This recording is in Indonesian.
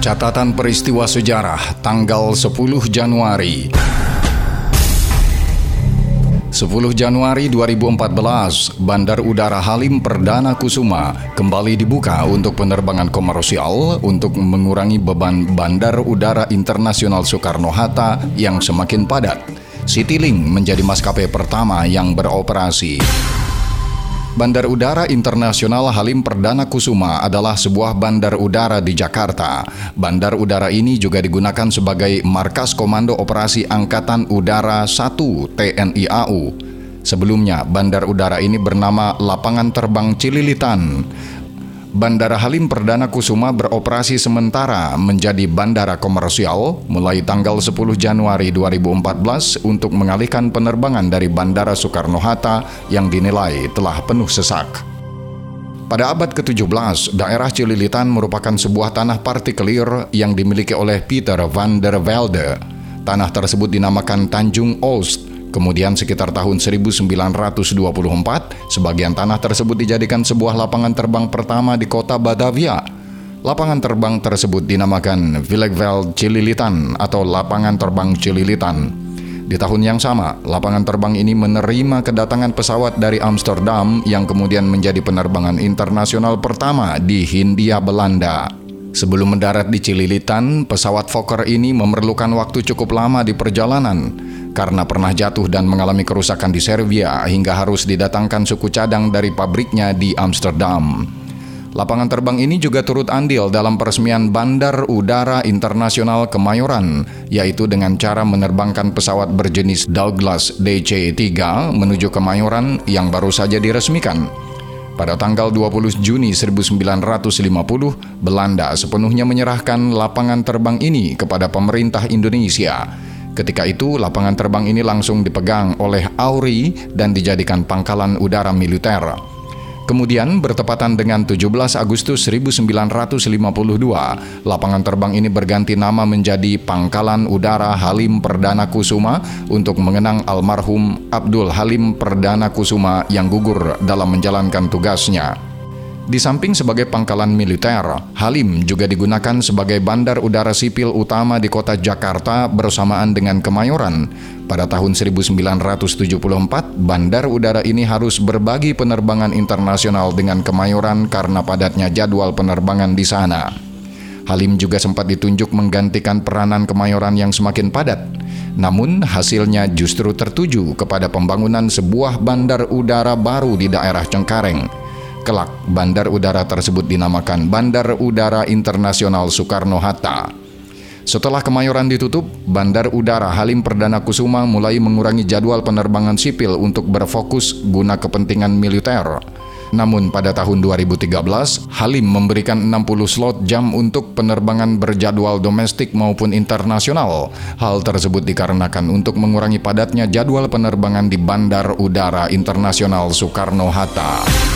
Catatan peristiwa sejarah tanggal 10 Januari 10 Januari 2014, Bandar Udara Halim Perdana Kusuma kembali dibuka untuk penerbangan komersial untuk mengurangi beban Bandar Udara Internasional Soekarno-Hatta yang semakin padat. Citylink menjadi maskapai pertama yang beroperasi. Bandar Udara Internasional Halim Perdana Kusuma adalah sebuah bandar udara di Jakarta. Bandar udara ini juga digunakan sebagai markas Komando Operasi Angkatan Udara 1 TNI AU. Sebelumnya, bandar udara ini bernama Lapangan Terbang Cililitan. Bandara Halim Perdana Kusuma beroperasi sementara menjadi bandara komersial mulai tanggal 10 Januari 2014 untuk mengalihkan penerbangan dari Bandara Soekarno-Hatta yang dinilai telah penuh sesak. Pada abad ke-17, daerah Cililitan merupakan sebuah tanah partikelir yang dimiliki oleh Peter van der Velde. Tanah tersebut dinamakan Tanjung Oost Kemudian sekitar tahun 1924, sebagian tanah tersebut dijadikan sebuah lapangan terbang pertama di kota Batavia. Lapangan terbang tersebut dinamakan Villagveld Cililitan atau Lapangan Terbang Cililitan. Di tahun yang sama, lapangan terbang ini menerima kedatangan pesawat dari Amsterdam yang kemudian menjadi penerbangan internasional pertama di Hindia Belanda. Sebelum mendarat di Cililitan, pesawat Fokker ini memerlukan waktu cukup lama di perjalanan karena pernah jatuh dan mengalami kerusakan di Serbia hingga harus didatangkan suku cadang dari pabriknya di Amsterdam. Lapangan terbang ini juga turut andil dalam peresmian Bandar Udara Internasional Kemayoran, yaitu dengan cara menerbangkan pesawat berjenis Douglas DC-3 menuju Kemayoran yang baru saja diresmikan. Pada tanggal 20 Juni 1950, Belanda sepenuhnya menyerahkan lapangan terbang ini kepada pemerintah Indonesia Ketika itu, lapangan terbang ini langsung dipegang oleh Auri dan dijadikan pangkalan udara militer. Kemudian bertepatan dengan 17 Agustus 1952, lapangan terbang ini berganti nama menjadi Pangkalan Udara Halim Perdana Kusuma untuk mengenang almarhum Abdul Halim Perdana Kusuma yang gugur dalam menjalankan tugasnya. Di samping sebagai pangkalan militer, Halim juga digunakan sebagai bandar udara sipil utama di kota Jakarta bersamaan dengan Kemayoran. Pada tahun 1974, bandar udara ini harus berbagi penerbangan internasional dengan Kemayoran karena padatnya jadwal penerbangan di sana. Halim juga sempat ditunjuk menggantikan peranan Kemayoran yang semakin padat. Namun hasilnya justru tertuju kepada pembangunan sebuah bandar udara baru di daerah Cengkareng. Kelak, bandar udara tersebut dinamakan Bandar Udara Internasional Soekarno-Hatta. Setelah Kemayoran ditutup, Bandar Udara Halim Perdana Kusuma mulai mengurangi jadwal penerbangan sipil untuk berfokus guna kepentingan militer. Namun pada tahun 2013, Halim memberikan 60 slot jam untuk penerbangan berjadwal domestik maupun internasional. Hal tersebut dikarenakan untuk mengurangi padatnya jadwal penerbangan di Bandar Udara Internasional Soekarno-Hatta.